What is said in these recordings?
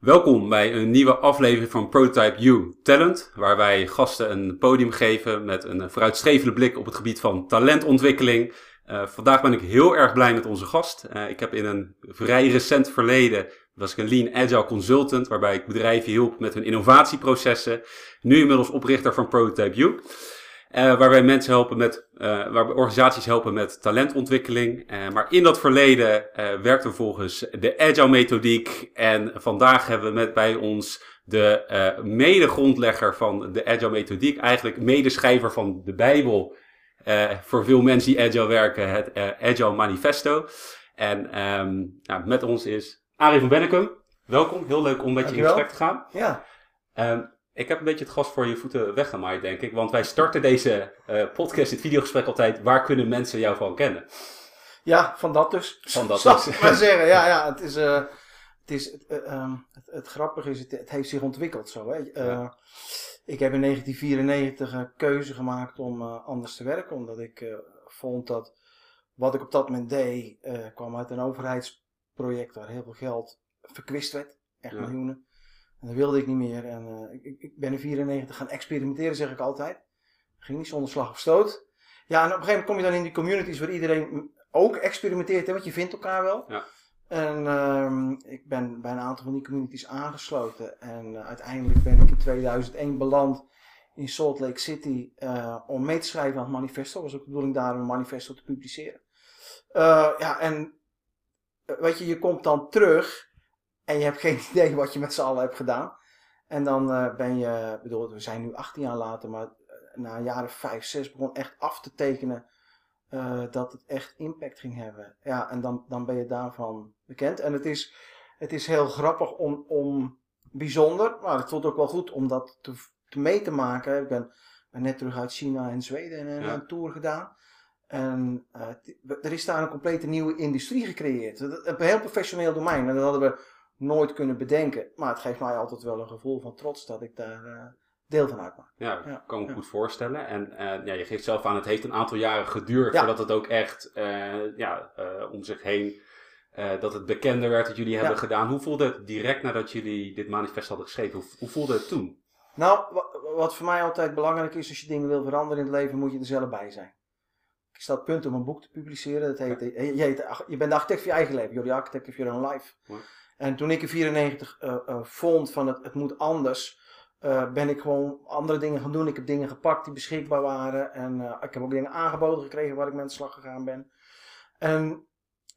Welkom bij een nieuwe aflevering van Prototype You Talent, waar wij gasten een podium geven met een vooruitstrevende blik op het gebied van talentontwikkeling. Uh, vandaag ben ik heel erg blij met onze gast. Uh, ik heb in een vrij recent verleden was ik een Lean Agile consultant, waarbij ik bedrijven hielp met hun innovatieprocessen. Nu inmiddels oprichter van Prototype You. Uh, waar wij mensen helpen met, uh, waar we organisaties helpen met talentontwikkeling. Uh, maar in dat verleden werkten we volgens de Agile methodiek. En vandaag hebben we met bij ons de mede-grondlegger van de Agile methodiek. Eigenlijk medeschrijver van de Bijbel. voor veel mensen die Agile werken, het Agile Manifesto. En um, nou, met ons is Arie van Bennekum. Welkom, heel leuk om met je in gesprek te gaan. Ja. Um, ik heb een beetje het gas voor je voeten weggemaaid, denk ik. Want wij starten deze uh, podcast, dit videogesprek altijd. Waar kunnen mensen jou van kennen? Ja, van dat dus. Van dat Zal dus. maar zeggen. Ja, ja, het is... Uh, het, is uh, um, het, het, grappige is, het, het, heeft zich ontwikkeld zo. Hè. Ja. Ik heb in 1994 een keuze gemaakt om anders te werken. Omdat ik vond dat wat ik op dat moment deed, kwam uit een overheidsproject waar heel veel geld verkwist werd. Echt ja. miljoenen. En dat wilde ik niet meer. En uh, ik, ik, ben in 94 gaan experimenteren, zeg ik altijd. Ging niet zonder slag of stoot. Ja, en op een gegeven moment kom je dan in die communities waar iedereen ook experimenteert, hè, want je vindt elkaar wel. Ja. En uh, ik ben bij een aantal van die communities aangesloten. En uh, uiteindelijk ben ik in 2001 beland in Salt Lake City uh, om mee te schrijven aan het manifesto. was ook de bedoeling daar een manifesto te publiceren. ja, en weet je, je komt dan terug en je hebt geen idee wat je met z'n allen hebt gedaan. En dan uh, ben je, bedoel, we zijn nu 18 jaar later, maar na een jaar of 5, 6 begon echt af te tekenen uh, dat het echt impact ging hebben. Ja, en dan, dan ben je daarvan bekend. En het is, het is heel grappig om, om bijzonder, maar het voelt ook wel goed om dat te, te mee te maken. Ik ben, ben net terug uit China en Zweden en ja. een tour gedaan. En uh, er is daar een complete nieuwe industrie gecreëerd. Een heel professioneel domein. En dat hadden we nooit kunnen bedenken. Maar het geeft mij altijd wel een gevoel van trots dat ik daar uh, deel van uitmaak. Ja, ja kan me ja. goed voorstellen. En uh, ja, je geeft zelf aan, het heeft een aantal jaren geduurd ja. voordat het ook echt uh, ja, om zich heen, dat het bekender werd dat jullie hebben gedaan. Hoe voelde het direct nadat jullie dit manifest hadden geschreven? Hoe, hoe voelde het toen? Nou, wat voor mij altijd belangrijk is, als je dingen wil veranderen in het leven, moet je er zelf bij zijn. Ik sta punt om een boek te publiceren. Dat heet, je, heet, je bent de architect van je eigen leven. The architect of your own life. En toen ik in 94 uh, uh, vond van het, het moet anders, uh, ben ik gewoon andere dingen gaan doen. Ik heb dingen gepakt die beschikbaar waren. En uh, ik heb ook dingen aangeboden gekregen waar ik mee aan de slag gegaan ben. En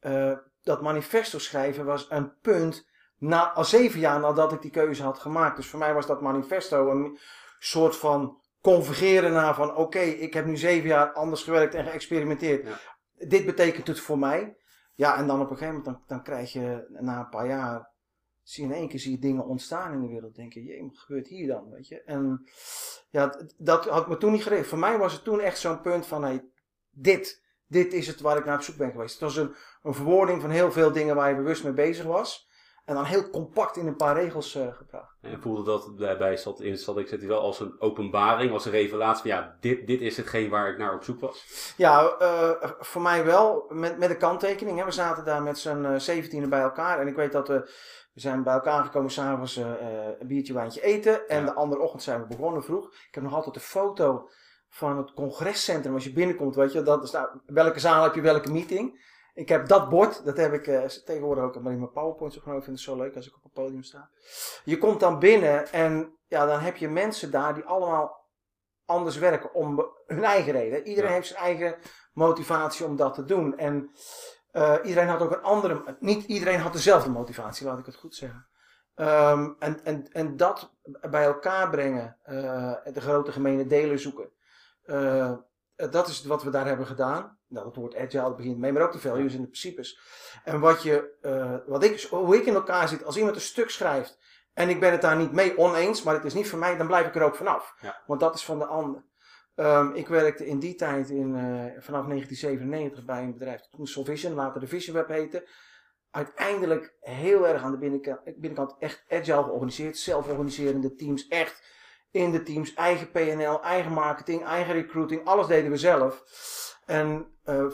uh, dat manifesto schrijven was een punt na, al zeven jaar nadat ik die keuze had gemaakt. Dus voor mij was dat manifesto een soort van convergeren naar van oké, okay, ik heb nu zeven jaar anders gewerkt en geëxperimenteerd. Ja. Dit betekent het voor mij. Ja, en dan op een gegeven moment, dan, dan krijg je na een paar jaar, zie je in één keer zie je dingen ontstaan in de wereld. denk je, jee, wat gebeurt hier dan, weet je. En ja, dat had me toen niet geregeld. Voor mij was het toen echt zo'n punt van, hey, dit, dit is het waar ik naar op zoek ben geweest. Het was een, een verwoording van heel veel dingen waar je bewust mee bezig was. En dan heel compact in een paar regels uh, gebracht. En voelde dat bij zat in zat ik zit wel als een openbaring, als een revelatie van ja, dit, dit is hetgeen waar ik naar op zoek was? Ja, uh, voor mij wel, met, met een kanttekening. Hè. We zaten daar met z'n uh, zeventiende bij elkaar. En ik weet dat we, we zijn bij elkaar gekomen s'avonds uh, een biertje, wijntje eten. En ja. de andere ochtend zijn we begonnen vroeg. Ik heb nog altijd een foto van het congrescentrum. Als je binnenkomt, weet je, dat is, nou, welke zaal heb je welke meeting. Ik heb dat bord, dat heb ik uh, tegenwoordig ook in mijn PowerPoints opgenomen. Ik vind het zo leuk als ik op het podium sta. Je komt dan binnen en ja, dan heb je mensen daar die allemaal anders werken om hun eigen reden. Iedereen ja. heeft zijn eigen motivatie om dat te doen. En uh, iedereen had ook een andere, niet iedereen had dezelfde motivatie, laat ik het goed zeggen. Um, en, en, en dat bij elkaar brengen, uh, de grote gemene delen zoeken. Dat is wat we daar hebben gedaan. Nou, dat woord agile begint mee, maar ook de values en de principes. En wat, je, uh, wat ik, hoe ik in elkaar zit, als iemand een stuk schrijft en ik ben het daar niet mee oneens, maar het is niet voor mij, dan blijf ik er ook vanaf. Ja. Want dat is van de ander. Um, ik werkte in die tijd in, uh, vanaf 1997 bij een bedrijf, toen Solvision, later de Vision Web heette. Uiteindelijk heel erg aan de binnenkant, binnenkant echt agile georganiseerd, zelforganiserende teams, echt in de teams, eigen PNL, eigen marketing, eigen recruiting, alles deden we zelf. En uh,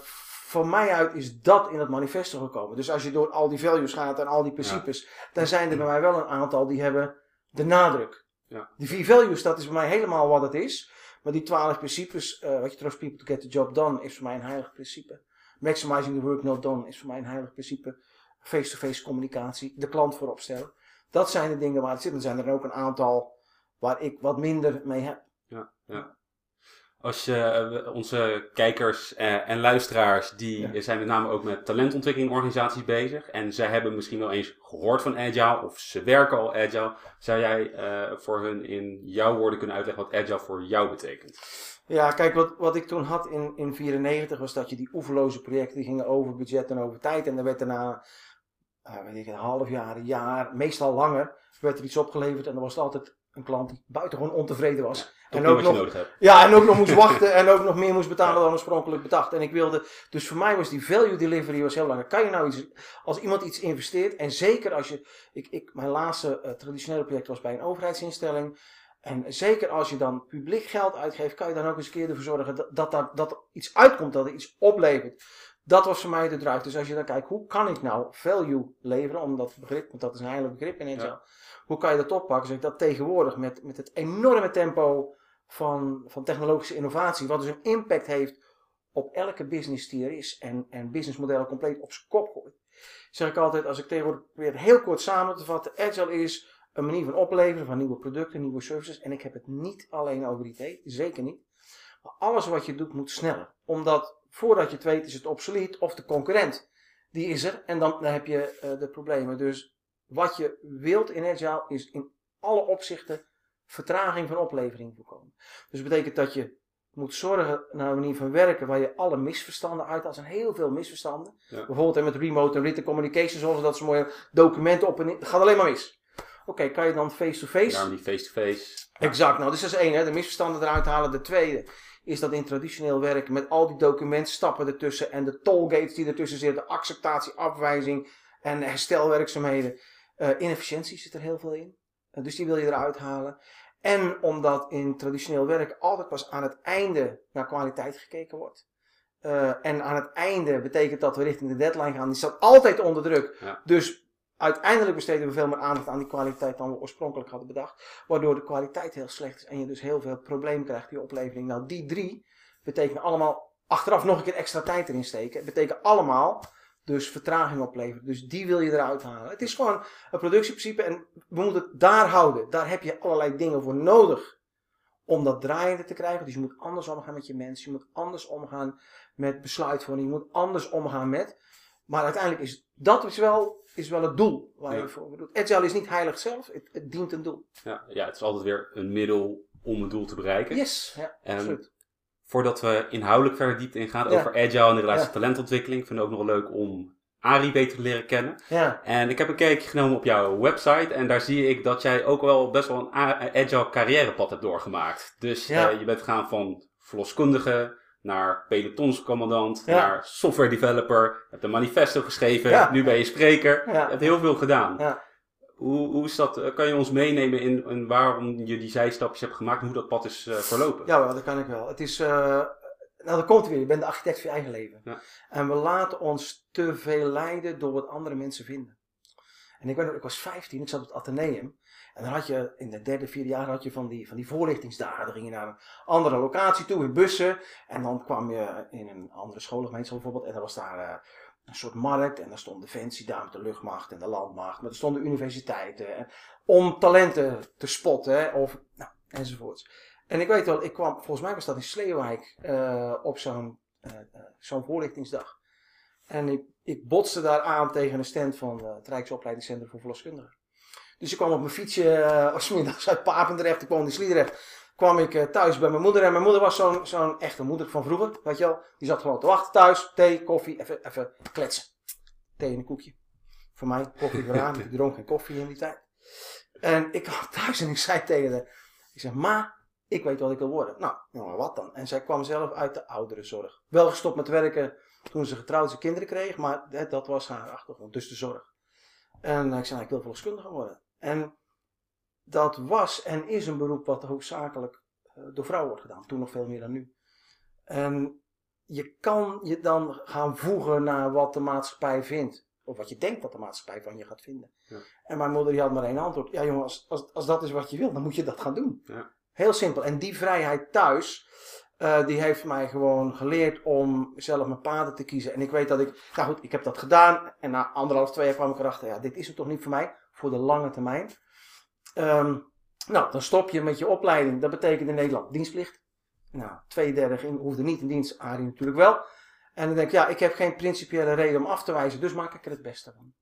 van mij uit is dat in het manifesto gekomen. Dus als je door al die values gaat en al die principes, dan zijn er bij mij wel een aantal die hebben de nadruk. Ja. Die vier values, dat is bij mij helemaal wat het is. Maar die twaalf principes, eh, wat je trust people to get the job done, is voor mij een heilig principe. Maximizing the work not done is voor mij een heilig principe. Face-to-face communicatie, de klant voorop stellen. Dat zijn de dingen waar het zit. En zijn er ook een aantal waar ik wat minder mee heb. Ja, ja. Als je, eh, onze kijkers eh, en luisteraars, die Ja. zijn met name ook met talentontwikkelingorganisaties bezig. En zij hebben misschien wel eens gehoord van Agile of ze werken al Agile. Zou jij eh, voor hun in jouw woorden kunnen uitleggen wat Agile voor jou betekent? Ja, kijk, wat, wat ik toen had in 1994 was dat je die oeverloze projecten die gingen over budget en over tijd. En er werd daarna, weet ik, een half jaar, een jaar, meestal langer, werd er iets opgeleverd. En dan was er altijd een klant die buitengewoon ontevreden was. En ook nog, ja, en ook nog moest wachten en ook nog meer moest betalen dan oorspronkelijk bedacht. En ik wilde, dus voor mij was die value delivery was heel belangrijk. Kan je nou iets, als iemand iets investeert, en zeker als je, ik, ik, mijn laatste eh, traditionele project was bij een overheidsinstelling. En zeker als je dan publiek geld uitgeeft, kan je dan ook eens een keer ervoor zorgen dat, dat, dat, dat er iets uitkomt, dat er iets oplevert. Dat was voor mij de drive. Dus als je dan kijkt, hoe kan ik nou value leveren, om dat begrip, want dat is een heilig begrip in Agile. Ja. Hoe kan je dat oppakken? Zeg ik dat tegenwoordig met, met het enorme tempo van, van technologische innovatie, wat dus een impact heeft op elke business die er is en, en businessmodellen compleet op zijn kop gooit. Zeg ik altijd, als ik tegenwoordig probeer heel kort samen te vatten, Agile is een manier van opleveren van nieuwe producten, nieuwe services. En ik heb het niet alleen over IT, zeker niet. Maar alles wat je doet moet sneller. Omdat voordat je het weet is het obsolet of de concurrent. Die is er en dan, dan heb je eh, de problemen. Dus wat je wilt in Agile is in alle opzichten vertraging van oplevering voorkomen. Dus dat betekent dat je moet zorgen naar een manier van werken waar je alle misverstanden uit. Er zijn heel veel misverstanden. Ja. Bijvoorbeeld hè, met remote en written communication, zoals dat ze mooie documenten op en in. Het gaat alleen maar mis. Oké, kan je dan face-to-face? Daarom die face-to-face. Ja. Exact, nou, dus dat is één, hè, de misverstanden eruit halen. De tweede is dat in traditioneel werken met al die documentstappen ertussen en de tollgates die ertussen zitten, acceptatie, afwijzing en herstelwerkzaamheden. Eh, inefficiëntie zit er heel veel in. Eh, dus die wil je eruit halen. En omdat in traditioneel werk altijd pas aan het einde naar kwaliteit gekeken wordt. Eh, en aan het einde betekent dat we richting de deadline gaan. Die staat altijd onder druk. Ja. Dus uiteindelijk besteden we veel meer aandacht aan die kwaliteit dan we oorspronkelijk hadden bedacht. Waardoor de kwaliteit heel slecht is en je dus heel veel problemen krijgt je oplevering. Nou, die drie betekenen allemaal achteraf nog een keer extra tijd erin steken. Het betekent allemaal dus vertraging opleveren. Dus die wil je eruit halen. Het is gewoon een productieprincipe en we moeten het daar houden. Daar heb je allerlei dingen voor nodig om dat draaiende te krijgen. Dus je moet anders omgaan met je mensen. Je moet anders omgaan met besluitvorming. Je moet anders omgaan met. Maar uiteindelijk is dat is wel, is wel het doel waar je voor doet. Agile is niet heilig zelf. Het, het dient een doel. Ja, ja, het is altijd weer een middel om een doel te bereiken. Yes, ja, En absoluut. Voordat we inhoudelijk verder diepte ingaan Ja. over agile en de relatie tot talentontwikkeling, vind ik ook nog leuk om Arie beter te leren kennen. Ja, En ik heb een kijkje genomen op jouw website en daar zie ik dat jij ook wel best wel een agile carrièrepad hebt doorgemaakt. Dus Ja. eh, je bent gegaan van verloskundige naar pelotonscommandant, Ja. naar software developer, je hebt een manifesto geschreven, Ja. nu ben je spreker. Ja. Je hebt heel veel gedaan. Hoe, hoe is dat, eh, kan je ons meenemen in, in waarom je die zijstapjes hebt gemaakt en hoe dat pad is eh, verlopen? Ja, dat kan ik wel. Het is, eh, nou dat komt weer. Je bent de architect van je eigen leven. Ja. En we laten ons te veel leiden door wat andere mensen vinden. En ik, weet nog, ik was 15, ik zat op het Atheneum. En dan had je in de derde, vierde jaar had je van die, van die voorlichtingsdagen. Dan ging je naar een andere locatie toe in bussen. En dan kwam je in een andere schoolgemeenschap bijvoorbeeld. En dan was daar een soort markt. En daar stond Defensie daar met de luchtmacht en de landmacht. Maar er stonden universiteiten. En, om talenten te spotten. Of, nou, enzovoorts. En ik weet wel, ik kwam, volgens mij was dat in Sleeuwijk eh, op zo'n eh, eh, zo'n voorlichtingsdag. En ik, ik botste daar aan tegen een stand van eh, het Rijksopleidingscentrum voor Verloskundigen. Dus ik kwam op mijn fietsje, uh, als middags uit Papendrecht, ik woonde in Sliedrecht, kwam ik eh, thuis bij mijn moeder. En mijn moeder was zo'n echte moeder van vroeger, weet je wel. Die zat gewoon te wachten thuis, thee, koffie, even, even kletsen. Thee en een koekje. Voor mij, koffie vooraan, ik dronk geen koffie in die tijd. En ik kwam thuis en ik zei tegen haar, ik zeg, ma, ik weet wat ik wil worden. Nou, nou, wat dan? En zij kwam zelf uit de ouderenzorg. Wel gestopt met werken toen ze getrouwd zijn kinderen kreeg, maar dat was haar achtergrond, dus de zorg. En eh, ik zei, nou, ik wil verloskundige worden. En dat was en is een beroep wat hoofdzakelijk eh, door vrouwen wordt gedaan. Toen nog veel meer dan nu. En je kan je dan gaan voegen naar wat de maatschappij vindt. Of wat je denkt dat de maatschappij van je gaat vinden. Ja. En mijn moeder die had maar één antwoord. Ja jongen, als, als, als dat is wat je wil, dan moet je dat gaan doen. Ja. Heel simpel. En die vrijheid thuis, eh, die heeft mij gewoon geleerd om zelf mijn paden te kiezen. En ik weet dat ik, nou goed, ik heb dat gedaan. En na anderhalf, twee jaar kwam ik erachter, ja, dit is het toch niet voor mij, voor de lange termijn. Ehm, nou, dan stop je met je opleiding. Dat betekent in Nederland dienstplicht. Nou, twee derde hoefde niet in dienst, Arie natuurlijk wel. En dan denk ik, ja, ik heb geen principiële reden om af te wijzen, dus maak ik er het beste van.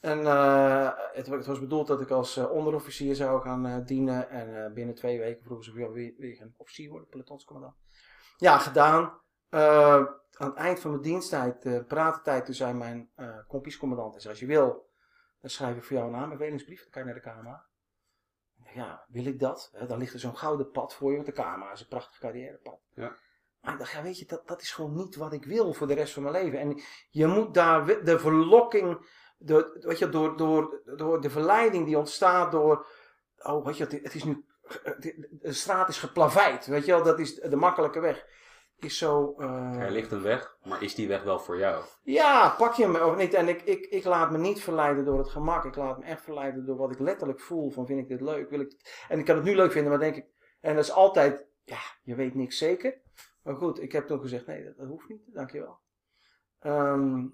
En eh, het, was bedoeld dat ik als eh, onderofficier zou gaan eh, dienen. En binnen twee weken vroegen ze, wil je weer een officier worden, pelotonscommandant? Ja, gedaan. Aan het eind van mijn diensttijd, de pratentijd, toen zei mijn uh, zei, als je wil, dan schrijf ik voor jou een aanbevelingsbrief, dan kan je naar de KMA. Ja, wil ik dat? Hè, dan ligt er zo'n gouden pad voor je, want de KMA is een prachtig carrièrepad. Ja. Maar ik dacht, ja, weet je, dat, dat is gewoon niet wat ik wil voor de rest van mijn leven. En je moet daar de verlokking, de, weet je, door, door, door de verleiding die ontstaat door, oh, weet je, het, het is nu, de straat is geplaveid, weet je wel, dat is de makkelijke weg. Is zo. eh, Er ligt een weg, maar is die weg wel voor jou? ja, pak je hem of niet. En ik, ik, ik laat me niet verleiden door het gemak. Ik laat me echt verleiden door wat ik letterlijk voel. Van vind ik dit leuk? Wil ik... En ik kan het nu leuk vinden, maar denk ik. En dat is altijd. Ja, je weet niks zeker. Maar goed, ik heb toen gezegd: nee, dat, dat hoeft niet. Dankjewel. Ehm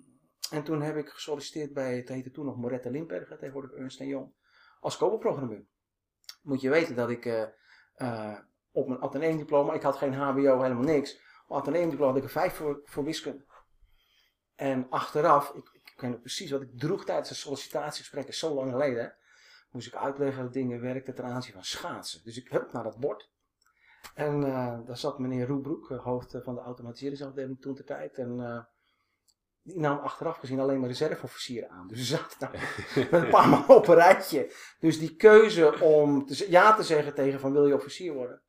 en toen heb ik gesolliciteerd bij. Het heette toen nog Moretta Limperger, tegenwoordig Ernst Young. Als kogelprogrammeur. Moet je weten dat ik. eh, eh, op mijn ateneumdiploma, ik had geen HBO, helemaal niks. Op ateneumdiploma had ik er vijf voor, voor wiskunde. En achteraf, ik, ik weet nog precies wat ik droeg tijdens een sollicitatiegesprek, is zo lang geleden, hè, moest ik uitleggen dat dingen werkten ten aanzien van schaatsen. Dus ik hup naar dat bord. En eh, daar zat meneer Roebroek, eh, hoofd eh, van de automatiseringsafdeling toen de tijd. En die nam achteraf gezien alleen maar reserveofficieren aan. Dus ze zaten daar met een paar man op een rijtje. Dus die keuze om te, ja te zeggen tegen van wil je officier worden,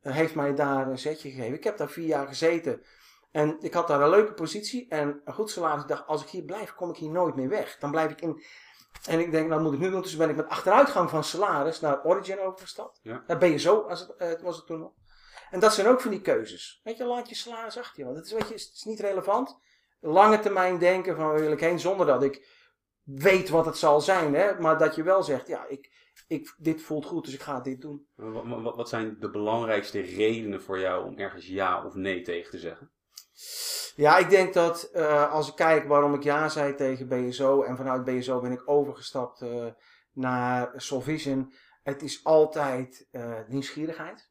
heeft mij daar een zetje gegeven. Ik heb daar vier jaar gezeten. En ik had daar een leuke positie en een goed salaris. Ik dacht, als ik hier blijf, kom ik hier nooit meer weg. Dan blijf ik in. En ik denk, nou moet ik nu doen. Dus ben ik met achteruitgang van salaris naar Origin overgestapt. Ja. Naar BSO als het, eh, was het toen nog. En dat zijn ook van die keuzes. Weet je, laat je salaris achter je. Want het is, weet je, het is niet relevant. Lange termijn denken van waar wil ik heen zonder dat ik weet wat het zal zijn. Hè? Maar dat je wel zegt, ja, ik, ik, dit voelt goed, dus ik ga dit doen. Wat, wat, wat zijn de belangrijkste redenen voor jou om ergens ja of nee tegen te zeggen? Ja, ik denk dat eh, als ik kijk waarom ik ja zei tegen BSO en vanuit BSO ben ik overgestapt eh, naar Solvision. Het is altijd eh, nieuwsgierigheid.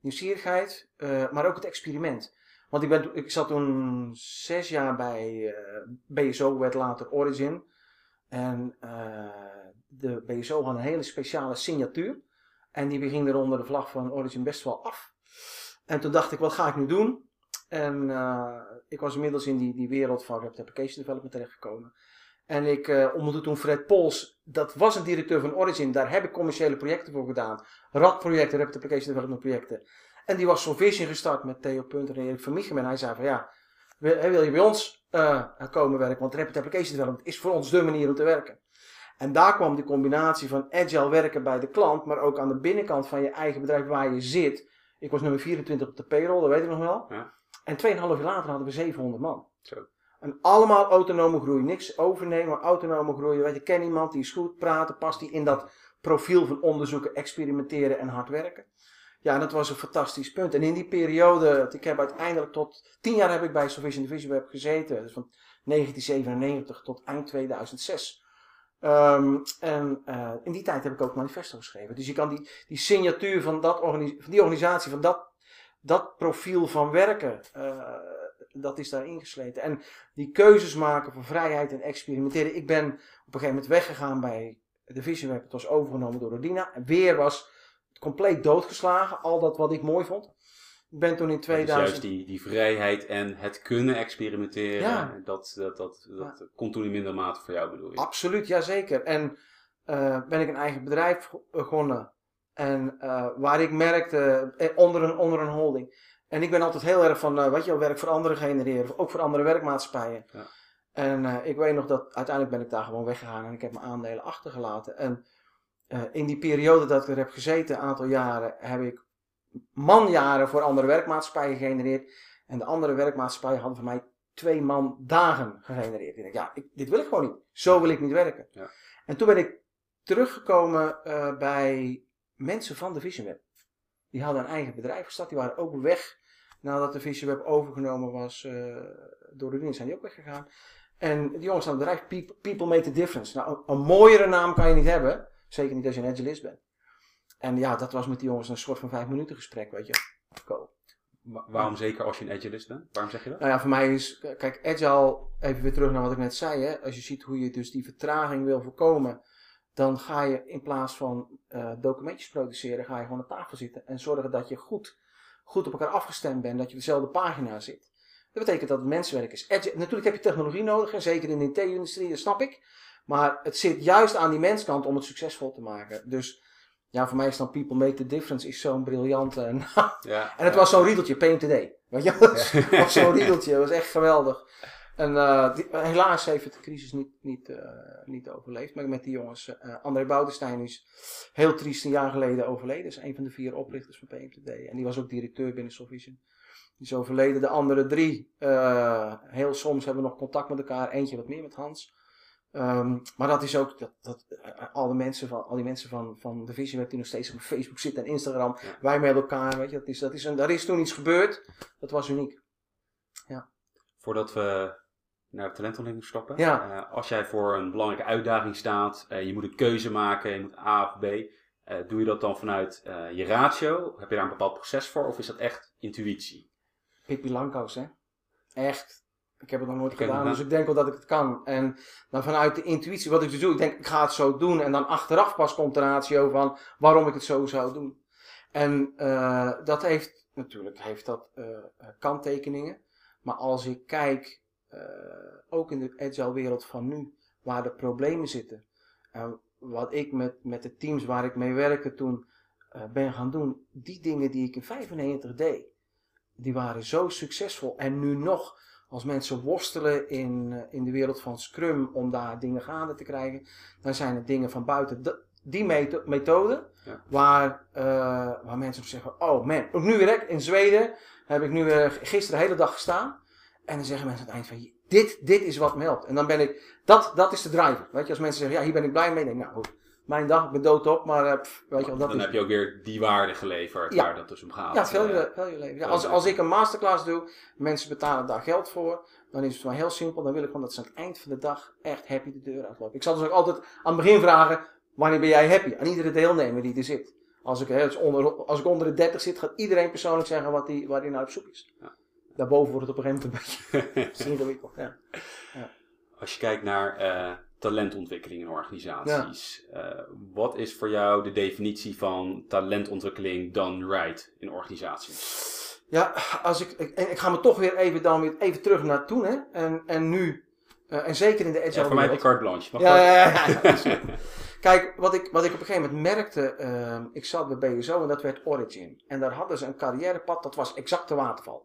Nieuwsgierigheid, maar ook het experiment. Want ik, ben, ik zat toen zes jaar bij BSO, werd later Origin. En eh, de BSO had een hele speciale signatuur. En die ging er onder de vlag van Origin best wel af. En toen dacht ik, wat ga ik nu doen? En eh, ik was inmiddels in die, die wereld van Rapid Application Development terechtgekomen. En ik eh ontmoette toen Fred Pols. Dat was een directeur van Origin. Daar heb ik commerciële projecten voor gedaan. RAD-projecten, Rapid Application Development projecten. En die was Solvision gestart met Theo Punter en Erik van Michem. En hij zei van ja, wil, je bij ons eh, komen werken? Want Rapid Application Development is voor ons de manier om te werken. En daar kwam die combinatie van agile werken bij de klant. Maar ook aan de binnenkant van je eigen bedrijf waar je zit. Ik was nummer 24 op de payroll, dat weet ik nog wel. Ja. En 2,5 jaar later hadden we 700 man. Zo. En allemaal autonome groei. Niks overnemen, maar autonome groei. Weet je, ken iemand die is goed praten, past die in dat profiel van onderzoeken, experimenteren en hard werken. Ja, dat was een fantastisch punt. En in die periode, ik heb uiteindelijk tot 10 jaar heb ik bij Sovision Division Web gezeten. Dus van 1997 tot eind 2006. Ehm, en eh, in die tijd heb ik ook manifesto geschreven. Dus je kan die, die signatuur van, dat die organisatie, van dat, dat profiel van werken, eh, dat is daar ingesleten. En die keuzes maken voor vrijheid en experimenteren. Ik ben op een gegeven moment weggegaan bij Division Web. Het was overgenomen door Rodina. En weer was compleet doodgeslagen. Al dat wat ik mooi vond. Ik ben toen in Dus 2000... juist die, die vrijheid en het kunnen experimenteren, Ja. dat, dat, dat, dat komt toen in mindere mate voor jou bedoel je? Absoluut, jazeker. En eh, ben ik een eigen bedrijf begonnen. En eh, waar ik merkte, eh, onder, een, onder een holding. En ik ben altijd heel erg van, eh weet je wel, werk voor anderen genereren. Ook voor andere werkmaatschappijen. Ja. En eh, ik weet nog dat uiteindelijk ben ik daar gewoon weggegaan en ik heb mijn aandelen achtergelaten. En eh, in die periode dat ik er heb gezeten, een aantal jaren, heb ik manjaren voor andere werkmaatschappijen gegenereerd. En de andere werkmaatschappij hadden voor mij twee man dagen gegenereerd. Ik dacht, ja, ik, dit wil ik gewoon niet. Zo wil ik niet werken. Ja. En toen ben ik teruggekomen eh, bij mensen van de VisionWeb. Die hadden een eigen bedrijf gestart. Die waren ook weg nadat de VisionWeb overgenomen was eh, door de dienst. Zijn die ook weggegaan. En die jongens hadden een bedrijf, People, People Make the Difference. Nou, een, een mooiere naam kan je niet hebben. Zeker niet als je een agilist bent. En ja, dat was met die jongens een soort van vijf minuten gesprek, weet je. Go. Wa- waarom zeker als je een agilist bent? Waarom zeg je dat? Nou ja, voor mij is, kijk, agile, even weer terug naar wat ik net zei. Hè, als je ziet hoe je dus die vertraging wil voorkomen, dan ga je in plaats van eh, documentjes produceren, ga je gewoon aan tafel zitten en zorgen dat je goed, goed op elkaar afgestemd bent, dat je op dezelfde pagina zit. Dat betekent dat het mensenwerk is. Agile, natuurlijk heb je technologie nodig, en zeker in de IT-industrie, dat snap ik. Maar het zit juist aan die menskant om het succesvol te maken. Dus ja, voor mij is dan People Make the Difference is zo'n briljante naam. Ja, En het ja. was zo'n riedeltje, Paint Today. Weet je, dat was, zo'n riedeltje, dat was echt geweldig. En eh, die- helaas heeft het de crisis niet, niet, eh, niet overleefd. Maar met die jongens, eh André Boudestein is heel triest een jaar geleden overleden. is een van de vier oprichters van PMTD. En die was ook directeur binnen Sovision. Die is overleden. De andere drie, heel soms hebben we nog contact met elkaar. Eentje wat meer met Hans. Ehm, maar dat is ook dat, dat eh, al, de mensen van, al die mensen van, van de Vision Web die nog steeds op Facebook zitten en Instagram. Ja. Wij met elkaar, weet je, dat is, dat is een, daar is toen iets gebeurd. Dat was uniek. Voordat we naar de talentontwikkeling stappen. Ja. eh, als jij voor een belangrijke uitdaging staat, eh, je moet een keuze maken, je moet A of B. doe je dat dan vanuit je ratio? Heb je daar een bepaald proces voor? Of is dat echt intuïtie? Pippi Langkous, hè. Echt. Ik heb het nog nooit Ik gedaan, dus ik denk wel dat ik het kan. En dan vanuit de intuïtie, wat ik dus doe, ik denk ik ga het zo doen. En dan achteraf pas komt de ratio van waarom ik het zo zou doen. En eh, dat heeft, natuurlijk heeft dat eh, eh, kanttekeningen. Maar als ik kijk, ook in de agile wereld van nu, waar de problemen zitten. En wat ik met, met de teams waar ik mee werkte toen ben gaan doen. Die dingen die ik in 95 deed die waren zo succesvol. En nu nog, als mensen worstelen in, eh, in de wereld van Scrum om daar dingen gaande te krijgen, dan zijn het dingen van buiten de- die metho- methode, Ja. waar, eh, waar mensen zeggen: Oh man, ook nu weer in Zweden heb ik nu weer gisteren de hele dag gestaan. En dan zeggen mensen aan het eind van: Dit, dit is wat me helpt. En dan ben ik, dat, dat is de driver. Weet je, als mensen zeggen: Ja, hier ben ik blij mee. Denk ik: Nou goed, mijn dag, ik ben doodop, maar eh, pff, weet je dan heb je ook weer die waarde geleverd Ja. waar dat dus om gaat. ja, veel Eh, je, veel je leven. Ja, als, als ik een masterclass doe, mensen betalen daar geld voor, dan is het mij heel simpel. Dan wil ik gewoon dat ze aan het eind van de dag echt happy de deur uitlopen. Ik zal dus ook altijd aan het begin vragen, wanneer ben jij happy? Aan iedere deelnemer die er zit. Als ik, hè, onder, als ik onder de 30 zit, gaat iedereen persoonlijk zeggen wat die, waar hij naar op zoek is. Ja. Daarboven wordt het op een gegeven moment een beetje ingewikkeld. Ja. Als je kijkt naar eh, talentontwikkeling in organisaties, eh, wat is voor jou de definitie van talentontwikkeling done right in organisaties? Ja, als ik, ik, en ik ga me toch weer even, dan weer even terug naar toen. Hè. En, en nu, eh, en zeker in de agile Ja, voor mij heb je carte blanche. Ja, ja, ja, ja. Kijk, wat ik, wat ik op een gegeven moment merkte, ehm, ik zat bij BSO en dat werd Origin. En daar hadden ze een carrièrepad, dat was exact de waterval.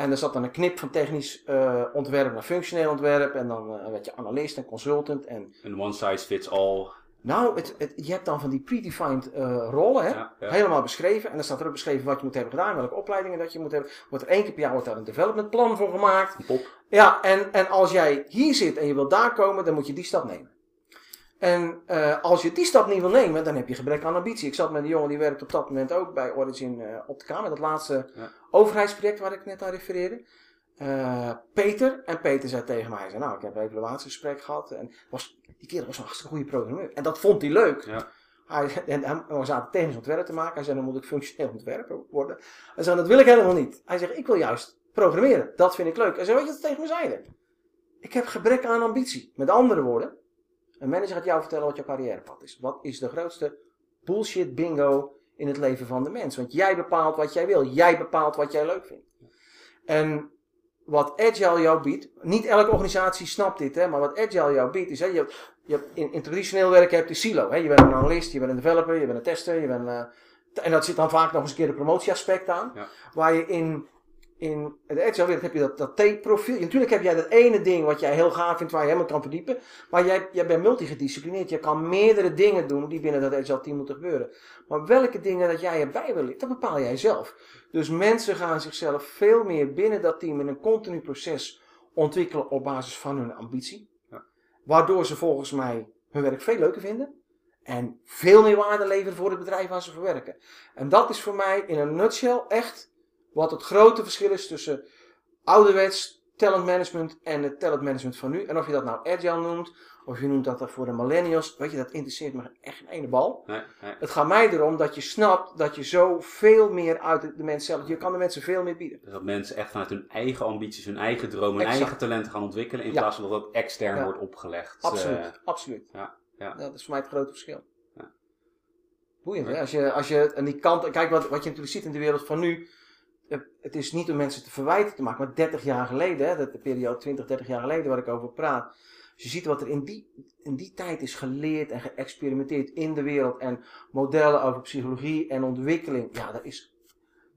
En er zat dan een knip van technisch eh, ontwerp naar functioneel ontwerp. En dan eh, werd je analist en consultant. En Een one size fits all. nou, het, het, je hebt dan van die predefined eh, rollen, hè? Ja, ja. Helemaal beschreven. En dan staat er ook beschreven wat je moet hebben gedaan, welke opleidingen dat je moet hebben. Wordt er één keer per jaar wordt daar een development plan voor gemaakt. Pop. Ja, en, en als jij hier zit en je wilt daar komen, dan moet je die stap nemen. En eh, als je die stap niet wil nemen, dan heb je gebrek aan ambitie. Ik zat met een jongen die werkt op dat moment ook bij Origin eh, op de Kamer. Dat laatste Ja. overheidsproject waar ik net aan refereerde. Eh, Peter. En Peter zei tegen mij, zei, nou ik heb een evaluatiegesprek gehad. En was, die kerel was een hartstikke goede programmeur. En dat vond hij leuk. Ja. Hij, en, en we zaten technisch ontwerp te maken. Hij zei, dan moet ik functioneel ontwerper worden. Hij zei, dat wil ik helemaal niet. Hij zegt, ik wil juist programmeren. Dat vind ik leuk. Hij zei, weet je wat ze tegen me zeiden? Ik heb gebrek aan ambitie. Met andere woorden, een manager gaat jou vertellen wat jouw carrièrepad is. Wat is de grootste bullshit bingo in het leven van de mens? Want jij bepaalt wat jij wil. Jij bepaalt wat jij leuk vindt. En wat Agile jou biedt, niet elke organisatie snapt dit, hè, maar wat Agile jou biedt, is hè, je, hebt- je hebt in, in traditioneel werk heb je silo. Hè, je bent een analist, je bent een developer, je bent een tester, je bent, eh, en dat zit dan vaak nog eens een keer de promotieaspect aan. Ja. Waar je in, in agile wereld heb je dat, dat T-profiel. Natuurlijk heb jij dat ene ding wat jij heel gaaf vindt, waar je helemaal kan verdiepen. Maar jij, jij bent multigedisciplineerd. Je kan meerdere dingen doen die binnen dat agile team moeten gebeuren. Maar welke dingen dat jij erbij wil, dat bepaal jij zelf. Dus mensen gaan zichzelf veel meer binnen dat team in een continu proces ontwikkelen op basis van hun ambitie. Ja. Waardoor ze volgens mij hun werk veel leuker vinden. En veel meer waarde leveren voor het bedrijf waar ze voor werken. En dat is voor mij in een nutshell echt wat het grote verschil is tussen ouderwets talentmanagement en het talentmanagement van nu. En of je dat nou agile noemt, of je noemt dat voor de millennials, weet je, dat interesseert me echt geen ene bal. Nee, nee. Het gaat mij erom dat je snapt dat je zo veel meer uit de, mensen zelf, je kan de mensen veel meer bieden. Dat mensen echt vanuit hun eigen ambities, hun eigen dromen, hun eigen talenten gaan ontwikkelen. In Ja. plaats van dat het extern Ja. wordt opgelegd. Absoluut, Eh, absoluut. ja, ja. Dat is voor mij het grote verschil. Boeiend, hè? Als je, als je aan die kant, kijk wat, wat je natuurlijk ziet in de wereld van nu. Het is niet om mensen te verwijten te maken, maar 30 jaar geleden, dat de periode 20, 30 jaar geleden waar ik over praat. Als je ziet wat er in die, in die tijd is geleerd en geëxperimenteerd in de wereld. En modellen over psychologie en ontwikkeling. Ja, dat is.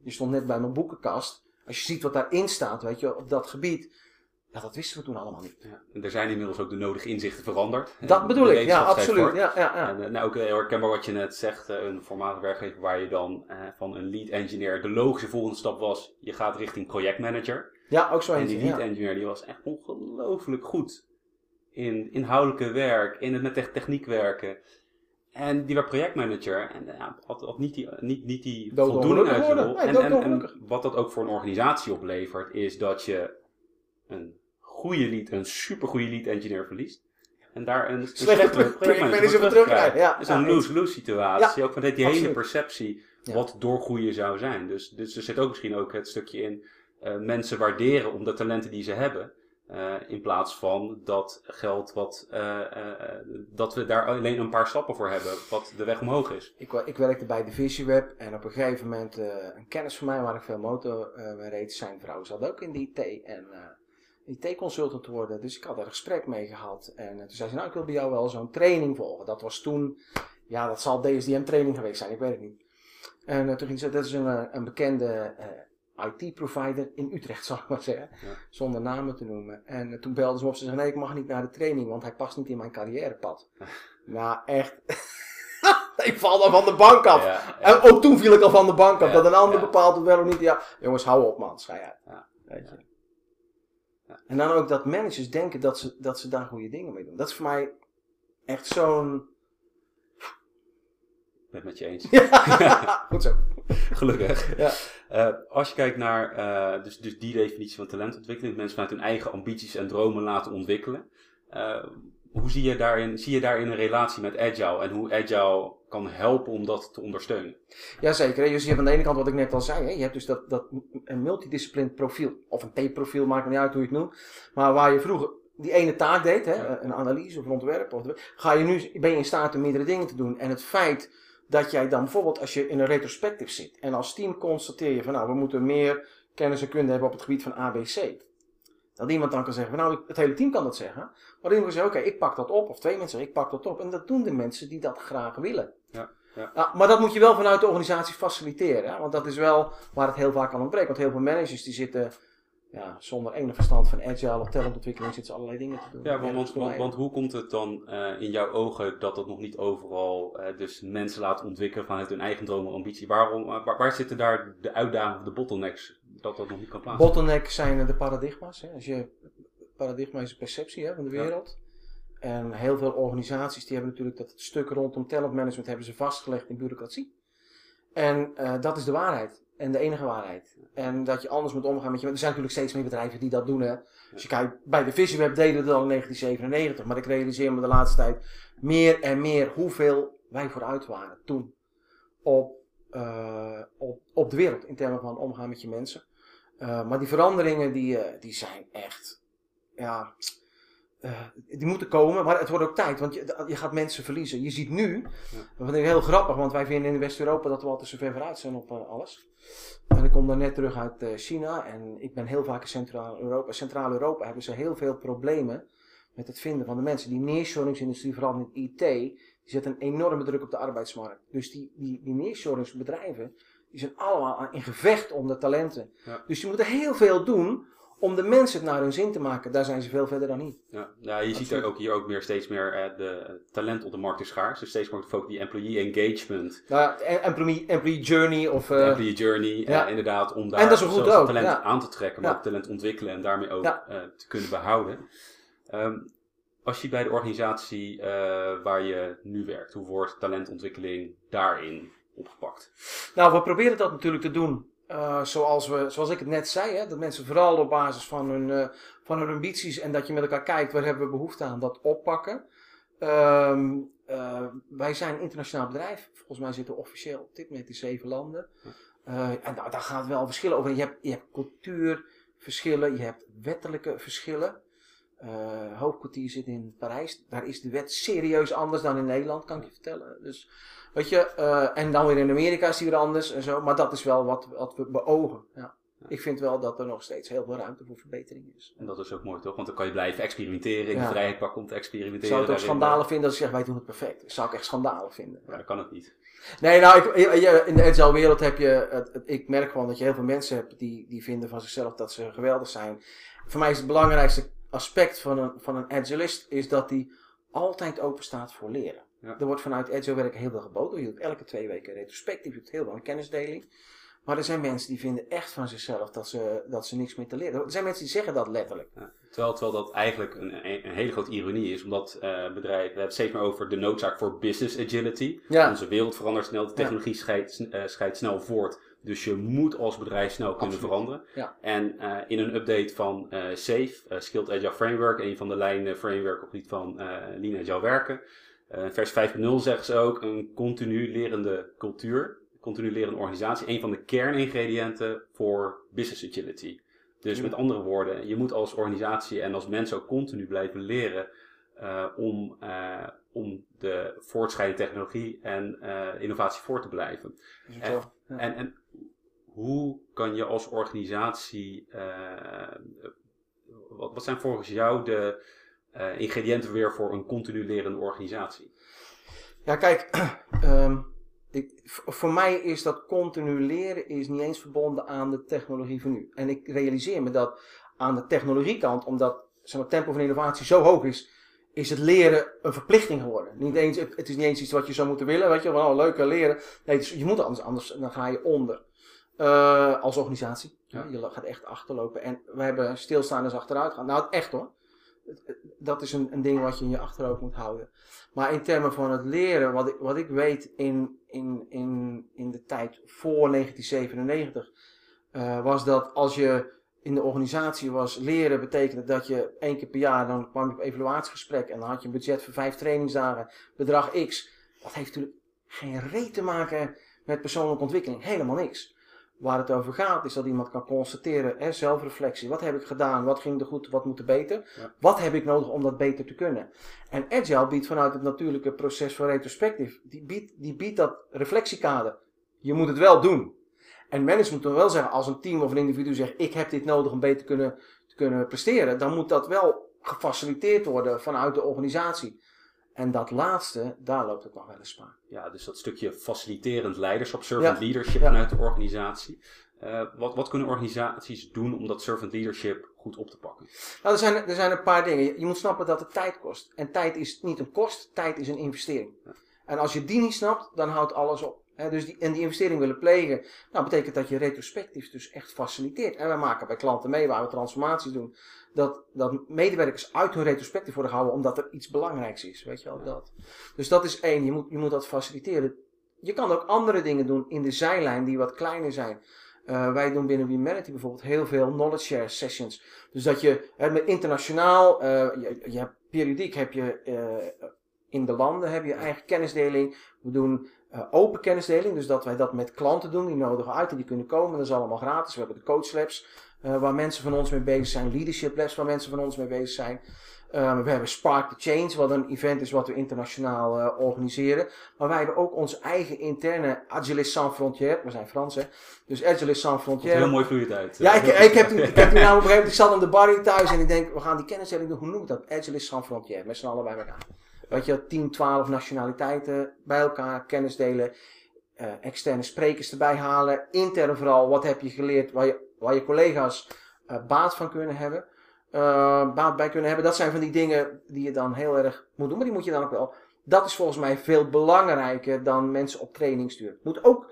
Je stond net bij mijn boekenkast. Als je ziet wat daarin staat, weet je, op dat gebied. Ja, dat wisten we toen allemaal niet. Ja. En er zijn inmiddels ook de nodige inzichten veranderd. Dat bedoel ik, ja, absoluut. Ja, ja, ja. En eh, nou, ook heel herkenbaar wat je net zegt, eh, een voormalig werkgever waar je dan eh, van een lead engineer, de logische volgende stap was, je gaat richting projectmanager. ja, ook zo En die lead engineer die was echt ongelooflijk goed in inhoudelijke werk, in het met te- techniek werken. En die werd projectmanager en eh, ja, had, had niet die, niet, niet die voldoening uit rol. Nee, En, en, wat dat ook voor een organisatie oplevert, is dat je een goede lead, een supergoeie lead engineer verliest. En daar een, een Slechte projectmanager terugkrijgt, ja. Is een lose-lose situatie. ook met die hele perceptie wat doorgroeien zou zijn. Dus, dus er zit ook misschien ook het stukje in eh, mensen waarderen om de talenten die ze hebben. eh, in plaats van dat geld wat, eh, dat we daar alleen een paar stappen voor hebben, wat de weg omhoog is. Ik, ik werkte bij Divisieweb en op een gegeven moment een kennis van mij waar ik veel motor mee reed, zijn vrouw zat ook in de IT en IT-consultant te worden. Dus ik had er een gesprek mee gehad en eh, toen zei ze, nou ik wil bij jou wel zo'n training volgen. Dat was toen, ja dat zal DSDM training geweest zijn, ik weet het niet. En eh, toen ging ze, dat is een, eh, een bekende IT-provider in Utrecht, zal ik maar zeggen. Ja. Zonder namen te noemen. En toen belden ze me op, ze zeiden, nee ik mag niet naar de training, want hij past niet in mijn carrièrepad. nou echt, ik val dan van de bank af. Ja, En ook toen viel ik al van de bank af. Dat een ander bepaalt het wel of niet. Ja, jongens, hou op man, schei uit. Ja, Weet je. En dan ook dat managers denken dat ze, dat ze daar goede dingen mee doen. Dat is voor mij echt zo'n... ik ben het met je eens. Goed zo. Gelukkig. Ja. Eh, als je kijkt naar eh, dus, dus die definitie van talentontwikkeling, mensen vanuit hun eigen ambities en dromen laten ontwikkelen. eh, hoe zie je, daarin, zie je daarin een relatie met Agile en hoe Agile kan helpen om dat te ondersteunen? Jazeker. Dus je hebt aan de ene kant wat ik net al zei. Hè. Je hebt dus dat, dat een multidiscipline profiel. Of een T-profiel, maakt niet uit hoe je het noemt. Maar waar je vroeger die ene taak deed. Hè, Ja. Een analyse of een ontwerp. Of, ga je nu, ben je in staat om meerdere dingen te doen. En het feit dat jij dan bijvoorbeeld als je in een retrospectief zit. En als team constateer je van nou we moeten meer kennis en kunde hebben op het gebied van ABC. Dat iemand dan kan zeggen, nou het hele team kan dat zeggen. Maar iemand kan zeggen, oké ik pak dat op. Of twee mensen zeggen, ik pak dat op. En dat doen de mensen die dat graag willen. Ja, ja. Maar dat moet je wel vanuit de organisatie faciliteren. Hè? Want dat is wel waar het heel vaak aan ontbreekt. Want heel veel managers die zitten ja, zonder enig verstand van agile of talentontwikkeling zitten ze allerlei dingen te doen. Ja, want, want, want, hoe komt het dan eh, in jouw ogen dat dat nog niet overal eh, dus mensen laten ontwikkelen vanuit hun eigen droom en ambitie? Waarom, eh, waar, waar zitten daar de uitdagingen of de bottlenecks dat dat nog niet kan plaatsen? Bottleneck zijn de paradigma's. Hè? Als je, paradigma is een perceptie hè, van de Ja. wereld. En heel veel organisaties die hebben natuurlijk dat stuk rondom talentmanagement hebben ze vastgelegd in bureaucratie. En eh, dat is de waarheid. En de enige waarheid. En dat je anders moet omgaan met je. Er zijn natuurlijk steeds meer bedrijven die dat doen. Hè. Als je kijkt, bij de Visiweb deden we dat al in 1997. Maar ik realiseer me de laatste tijd meer en meer hoeveel wij vooruit waren toen. Op, eh, op, op de wereld. In termen van omgaan met je mensen. Uh, maar die veranderingen die, uh, die zijn echt, ja, uh, die moeten komen. Maar het wordt ook tijd, want je, je gaat mensen verliezen. Je ziet nu, ja. dat vind ik heel grappig, want wij vinden in West-Europa dat we altijd zo ver vooruit zijn op alles. En ik kom dan net terug uit China en ik ben heel vaak in Centraal-Europa. Centraal-Europa hebben ze heel veel problemen met het vinden van de mensen. Die neershoringsindustrie, vooral in IT, die zet een enorme druk op de arbeidsmarkt. Dus die, die, die neershoringsbedrijven, Die zijn allemaal in gevecht om de talenten. Ja. Dus die moeten heel veel doen om de mensen het naar hun zin te maken. Daar zijn ze veel verder dan niet. Ja, ja je ziet er ook hier ook meer steeds meer eh, de talent op de markt is schaars. Dus steeds meer focus die employee engagement, Nou ja, employee, employee journey of... eh, employee journey, ja. eh, inderdaad, om daar En dat is goed ook, talent ja. aan te trekken, maar ook talent ontwikkelen en daarmee ook eh, te kunnen behouden. Ehm, als je bij de organisatie eh, waar je nu werkt, hoe wordt talentontwikkeling daarin opgepakt? Nou, we proberen dat natuurlijk te doen. eh, zoals, we, zoals ik het net zei, hè, dat mensen vooral op basis van hun, eh, van hun ambities en dat je met elkaar kijkt waar hebben we behoefte aan, dat oppakken. Ehm, eh, wij zijn een internationaal bedrijf. Volgens mij zitten we officieel op dit moment in zeven landen. En nou, daar gaat wel verschillen over. Je hebt, je hebt cultuurverschillen, je hebt wettelijke verschillen. Eh hoofdkwartier zit in Parijs. Daar is de wet serieus anders dan in Nederland, kan ik je vertellen. Dus, weet je, eh, en dan weer in Amerika is die weer anders en zo. Maar dat is wel wat, wat we beogen. Ja. Ik vind wel dat er nog steeds heel veel ruimte voor verbetering is. En dat is ook mooi toch? Want dan kan je blijven experimenteren, in de vrijheid pakken om te experimenteren. zou het ook daarin. schandalen vinden als ik zeg wij doen het perfect. Dat zou ik echt schandalen vinden. Ja, dat kan ook niet. Nee, nou, ik, je- je- in de agile wereld heb je, het, het- ik merk gewoon dat je heel veel mensen hebt die, die vinden van zichzelf dat ze geweldig zijn. Voor mij is het belangrijkste aspect van een, van een agilist is dat hij altijd open staat voor leren. Ja. Er wordt vanuit agile werk heel veel geboden. Je doet elke twee weken retrospectief, je doet heel veel aan kennisdeling. Maar er zijn mensen die vinden echt van zichzelf dat ze, dat ze niks meer te leren. Er zijn mensen die zeggen dat letterlijk. Ja. Terwijl, terwijl dat eigenlijk een, een, een hele grote ironie is, omdat eh bedrijven, we hebben het steeds meer over de noodzaak voor business agility. Ja. Onze wereld verandert snel, de technologie scheidt, eh, scheidt snel voort. Dus je moet als bedrijf snel kunnen Absoluut. veranderen. Ja. En eh, in een update van eh SAFE, eh, Skilled Agile Framework, een van de lijnen framework op gebied van Lean Agile werken. vers 5.0 zeggen ze ook, een continu lerende cultuur, continu lerende organisatie, een van de kerningrediënten voor business agility. Dus Ja. met andere woorden, je moet als organisatie en als mens ook continu blijven leren om, om de voortschrijdende technologie en innovatie voor te blijven. En- zo, ja. En, en hoe kan je als organisatie, eh, wat, wat zijn volgens jou de eh, ingrediënten weer voor een continu lerende organisatie? Ja, kijk, ehm, ik, voor mij is dat continu leren is niet eens verbonden aan de technologie van nu. En ik realiseer me dat aan de technologiekant, omdat zeg het tempo van innovatie zo hoog is, is het leren een verplichting geworden. Niet eens, het, is niet eens iets wat je zou moeten willen, weet je, van oh, leuk leren. Nee, is- je moet anders, anders dan ga je onder. Eh, als organisatie. Ja. Je gaat echt achterlopen. En we hebben stilstaanders achteruit gaan. Nou, echt hoor. Dat is een, een ding wat je in je achterhoofd moet houden. Maar in termen van het leren, wat ik, wat ik weet in, in, in, in de tijd voor 1997, eh, was dat als je in de organisatie was, leren betekende dat je één keer per jaar, dan kwam je op evaluatiegesprek en dan had je een budget voor vijf trainingsdagen, bedrag X. Dat heeft natuurlijk geen reet te maken met persoonlijke ontwikkeling, helemaal niks. Waar het over gaat is dat iemand kan constateren, hè, zelfreflectie. Wat heb ik gedaan? Wat ging er goed? Wat moet er beter? Ja. Wat heb ik nodig om dat beter te kunnen? En Agile biedt vanuit het natuurlijke proces van retrospectief, die biedt, die biedt dat reflectiekader. Je moet het wel doen. En management moet wel zeggen, als een team of een individu zegt, ik heb dit nodig om beter te kunnen, te kunnen presteren, dan moet dat wel gefaciliteerd worden vanuit de organisatie. En dat laatste, daar loopt het nog wel eens spaar. Ja, dus dat stukje faciliterend leiderschap, servant Ja. leadership Ja. vanuit de organisatie. Eh, wat, wat kunnen organisaties doen om dat servant leadership goed op te pakken? Nou, er zijn, er zijn een paar dingen. Je, je moet snappen dat het tijd kost. En tijd is niet een kost, tijd is een investering. En als je die niet snapt, dan houdt alles op. Dus die, en die investering willen plegen, nou betekent dat je retrospectief dus echt faciliteert. En wij maken bij klanten mee waar we transformaties doen, dat, dat medewerkers uit hun retrospectief worden gehouden omdat er iets belangrijks is. Weet je wel, dat. Dus dat is één, je moet, je moet dat faciliteren. Je kan ook andere dingen doen in de zijlijn die wat kleiner zijn. Eh, wij doen binnen Humanity bijvoorbeeld heel veel knowledge share sessions. Dus dat je met internationaal, eh, je, je periodiek heb je eh, in de landen heb je eigen kennisdeling. We doen eh, open kennisdeling, dus dat wij dat met klanten doen. Die nodigen uit en die kunnen komen. Dat is allemaal gratis. We hebben de coach labs eh, waar mensen van ons mee bezig zijn. Leadership labs waar mensen van ons mee bezig zijn. Eh, we hebben Spark the Change, wat een event is wat we internationaal eh, organiseren. Maar wij hebben ook onze eigen interne Agilist Sans Frontières. We zijn Frans, hè? Dus Agilist Sans Frontières. heel mooi vloeiend uit. Ja, ik, ik heb, ik heb toen nou op een gegeven moment, ik zat aan de bar hier thuis en ik denk, we gaan die kennisdeling doen. Hoe noem ik dat? Agilist Sans Frontières, met z'n allen bij elkaar. Weet je, 10, 12 nationaliteiten bij elkaar, kennis delen. eh, externe sprekers erbij halen. Intern vooral, wat heb je geleerd waar je, je collega's uh, baat van kunnen hebben. Uh, baat bij kunnen hebben. Dat zijn van die dingen die je dan heel erg moet doen. Maar die moet je dan ook wel. Dat is volgens mij veel belangrijker dan mensen op training sturen. Moet ook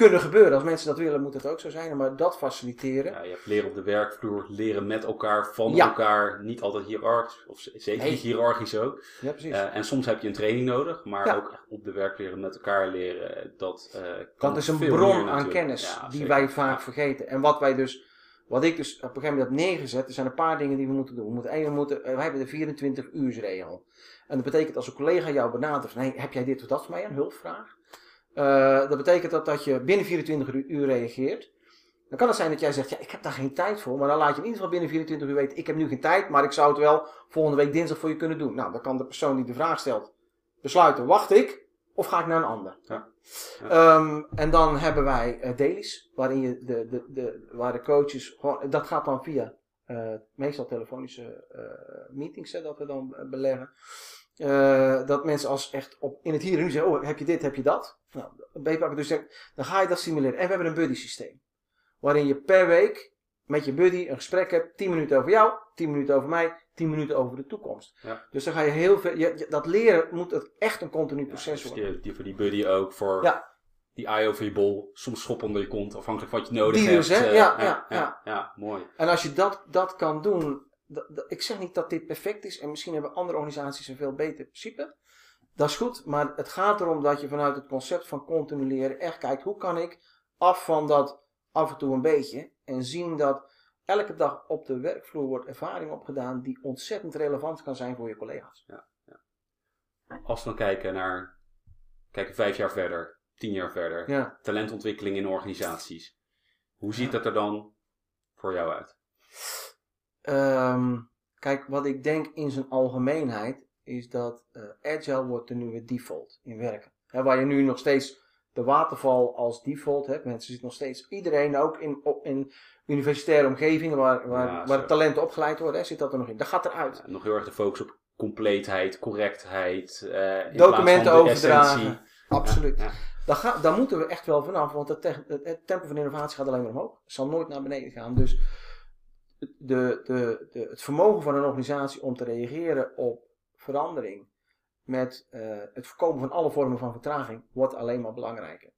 kunnen gebeuren. Als mensen dat willen, moet het ook zo zijn. Maar dat faciliteren. Ja, je hebt leren op de werkvloer, leren met elkaar, van elkaar. Niet altijd hiërarchisch, of zeker niet hiërarchisch ook. Ja, precies. Uh, en soms heb je een training nodig, maar ook op de werk leren met elkaar leren. Dat, uh, dat is een bron aan kennis die wij vaak vergeten. En wat wij dus, wat ik dus op een gegeven moment heb neergezet, er zijn een paar dingen die we moeten doen. We moeten, één, we moeten, wij hebben de 24 uursregel. En dat betekent als een collega jou benadert van, hey, heb jij dit of dat voor mij, een hulpvraag? Uh, dat betekent dat, dat je binnen 24 uur reageert. Dan kan het zijn dat jij zegt, ja, ik heb daar geen tijd voor. Maar dan laat je in ieder geval binnen 24 uur weten, ik heb nu geen tijd, maar ik zou het wel volgende week dinsdag voor je kunnen doen. Nou, dan kan de persoon die de vraag stelt besluiten, wacht ik of ga ik naar een ander. Ja. Ja. Um, en dan hebben wij uh, dailies, waarin je de, de, de, waar de coaches, gewoon, dat gaat dan via uh, meestal telefonische uh, meetings hè, dat we dan beleggen. Uh, dat mensen als echt op, in het hier en nu zeggen, oh heb je dit, heb je dat. Nou, dus dan ga je dat simuleren. En we hebben een buddy systeem. Waarin je per week met je buddy een gesprek hebt. 10 minuten over jou, 10 minuten over mij, 10 minuten over de toekomst. Ja. Dus dan ga je heel veel, je, dat leren moet het echt een continu proces ja, dus worden. Die, voor die buddy ook, voor ja. die eye over je bol, soms schop onder je kont, afhankelijk van wat je nodig die hebt. Dus, hè? Uh, ja, ja, ja, ja, mooi. En als je dat, dat kan doen, ik zeg niet dat dit perfect is en misschien hebben andere organisaties een veel beter principe. Dat is goed, maar het gaat erom dat je vanuit het concept van continu leren echt kijkt hoe kan ik af van dat af en toe een beetje en zien dat elke dag op de werkvloer wordt ervaring opgedaan die ontzettend relevant kan zijn voor je collega's. Ja, ja. Als we dan kijken naar kijken vijf jaar verder, tien jaar verder, ja. talentontwikkeling in organisaties. Hoe ziet dat er dan voor jou uit? Um, kijk, wat ik denk in zijn algemeenheid is dat uh, agile wordt de nieuwe default in werken. He, waar je nu nog steeds de waterval als default hebt. Mensen zitten nog steeds, iedereen ook in, op, in universitaire omgevingen waar, waar, ja, waar talenten opgeleid worden, zit dat er nog in. Dat gaat eruit. Ja, nog heel erg de focus op compleetheid, correctheid. Uh, Documenten overdragen. Absoluut. Ja, daar, ga, daar moeten we echt wel vanaf, want het, het tempo van innovatie gaat alleen maar omhoog. Het zal nooit naar beneden gaan. Dus de, de, de, het vermogen van een organisatie om te reageren op verandering met uh, het voorkomen van alle vormen van vertraging wordt alleen maar belangrijker.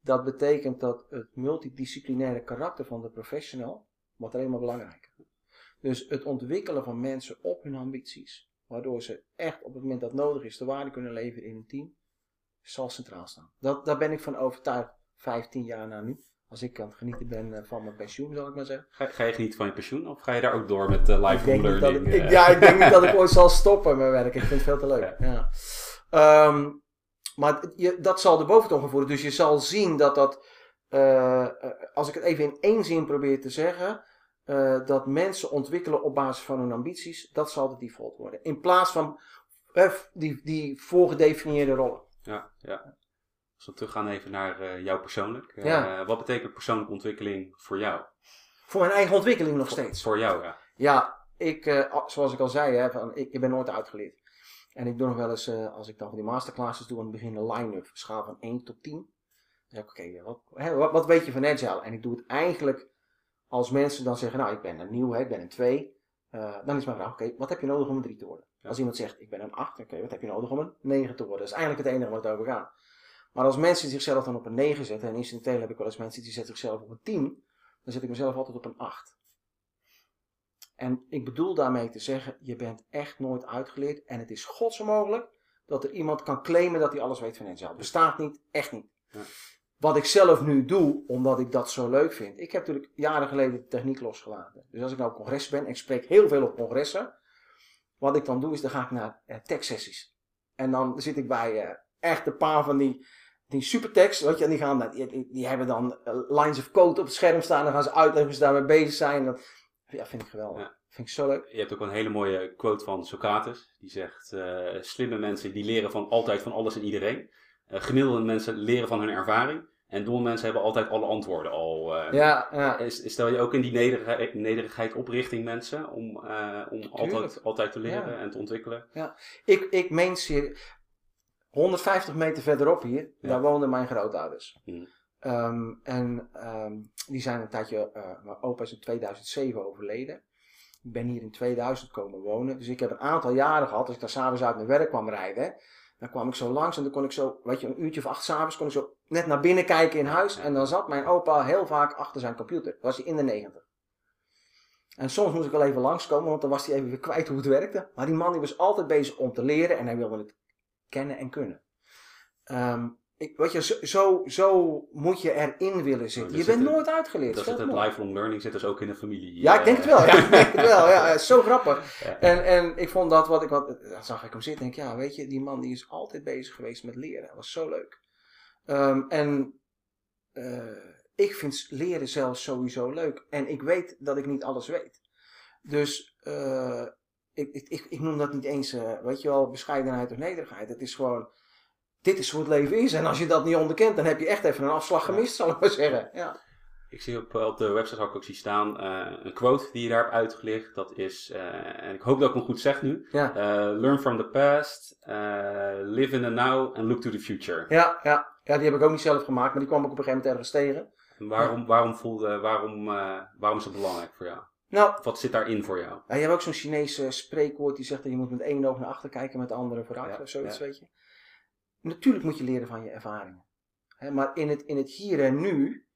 Dat betekent dat het multidisciplinaire karakter van de professional wordt alleen maar belangrijker. Dus het ontwikkelen van mensen op hun ambities, waardoor ze echt op het moment dat nodig is de waarde kunnen leveren in een team, zal centraal staan. Dat, daar ben ik van overtuigd, 15 jaar na nu als ik aan het genieten ben eh, van mijn pensioen, zal ik maar zeggen. Ga, ga je genieten van je pensioen of ga je daar ook door met uh, live learning? Ik, ja, ik denk niet dat ik ooit zal stoppen met werk. Ik vind het veel te leuk. Ja. Um, maar je, dat zal de boventoon gaan voeren. Dus je zal zien dat dat, uh, als ik het even in één zin probeer te zeggen, uh, dat mensen ontwikkelen op basis van hun ambities, dat zal de default worden. In plaats van die, die voorgedefinieerde rollen. Ja, ja. Als we teruggaan even naar uh, jou persoonlijk. Uh, Wat betekent persoonlijke ontwikkeling voor jou? Voor mijn eigen ontwikkeling nog steeds. Voor jou, ja. Ja, ik, uh, zoals ik al zei, hè, van, ik, ik, ben nooit uitgeleerd. En ik doe nog wel eens, als ik dan van die masterclasses doe, aan het begin een line-up, schaal van 1 tot 10. Dan zeg ik, oké, wat, wat, wat, weet je van Agile? En ik doe het eigenlijk als mensen dan zeggen, nou, ik ben een nieuw, hè, ik ben een 2. dan is mijn vraag, oké, wat heb je nodig om een 3 te worden? Als iemand zegt, ik ben een 8, oké, wat heb je nodig om een 9 te worden? Dat is eigenlijk het enige wat het over gaat. Maar als mensen zichzelf dan op een 9 zetten, en incidenteel heb ik wel eens mensen die zetten zichzelf op een 10, dan zet ik mezelf altijd op een 8. En ik bedoel daarmee te zeggen, je bent echt nooit uitgeleerd en het is godsonmogelijk dat er iemand kan claimen dat hij alles weet van Agile. Bestaat niet, echt niet. Ja. Wat ik zelf nu doe, omdat ik dat zo leuk vind. Ik heb natuurlijk jaren geleden de techniek losgelaten. Dus als ik nou op congres ben, en ik spreek heel veel op congressen. Wat ik dan doe, is dan ga ik naar eh, tech sessies. En dan zit ik bij eh, echt een paar van die die supertekst, weet je, die, gaan, die, die hebben dan eh, lines of code op het scherm staan. Dan gaan ze uitleggen hoe ze daarmee bezig zijn. Dat ja, vind ik geweldig. Ja. Vind ik zo leuk. Je hebt ook een hele mooie quote van Socrates. Die zegt, uh, slimme mensen die leren van altijd van alles en iedereen. Uh, gemiddelde mensen leren van hun ervaring. En domme mensen hebben altijd alle antwoorden al. Uh, ja, ja. Stel je ook in die nederigheid, nederigheid op richting mensen om, om altijd, altijd te leren en te ontwikkelen? Ja, ik, ik meen serieus 150 meter verderop hier, daar woonden mijn grootouders. Hmm. Ehm, en ehm, die zijn een tijdje, uh, mijn opa is in 2007 overleden. Ik ben hier in 2000 komen wonen. Dus ik heb een aantal jaren gehad, als ik daar s'avonds uit mijn werk kwam rijden, dan kwam ik zo langs en dan kon ik zo, weet je, een uurtje of acht s'avonds kon ik zo net naar binnen kijken in huis. En dan zat mijn opa heel vaak achter zijn computer. Dat was hij in de negentig. En soms moest ik wel even langskomen, want dan was hij even weer kwijt hoe het werkte. Maar die man die was altijd bezig om te leren en hij wilde het kennen en kunnen. Um, ik, weet je, zo, zo, moet je erin willen zitten. je bent nooit uitgeleerd. Dat zit het lifelong learning zit dus ook in de familie. Ja, ik denk het wel. Ja, ik denk het wel. Ja, zo grappig. En, en ik vond dat wat ik, wat, dan zag ik hem zitten en denk ja, weet je, die man die is altijd bezig geweest met leren. Dat was zo leuk. Um, en uh, ik vind leren zelfs sowieso leuk. En ik weet dat ik niet alles weet. Dus uh, ik, ik, ik, ik, noem dat niet eens, uh, weet je wel, bescheidenheid of nederigheid. Het is gewoon dit is hoe het leven is. En als je dat niet onderkent, dan heb je echt even een afslag gemist, zal ik maar zeggen. Ja. Ik zie op, op de website ook, ook zie staan uh, een quote die je daar hebt uitgelicht. Dat is, uh, en ik hoop dat ik hem goed zeg nu. Ja. Uh, learn from the past, live in the now and look to the future. Ja, ja. ja, die heb ik ook niet zelf gemaakt, maar die kwam ik op een gegeven moment ergens tegen. En waarom, ja. waarom, voelde, waarom, waarom is het belangrijk voor jou? Nou, Wat zit daarin voor jou? Ja, je hebt ook zo'n Chinese spreekwoord die zegt dat je moet met één oog naar achter kijken, met de andere vooruit of zoiets, weet je. Natuurlijk moet je leren van je ervaringen. maar in het, in het hier en nu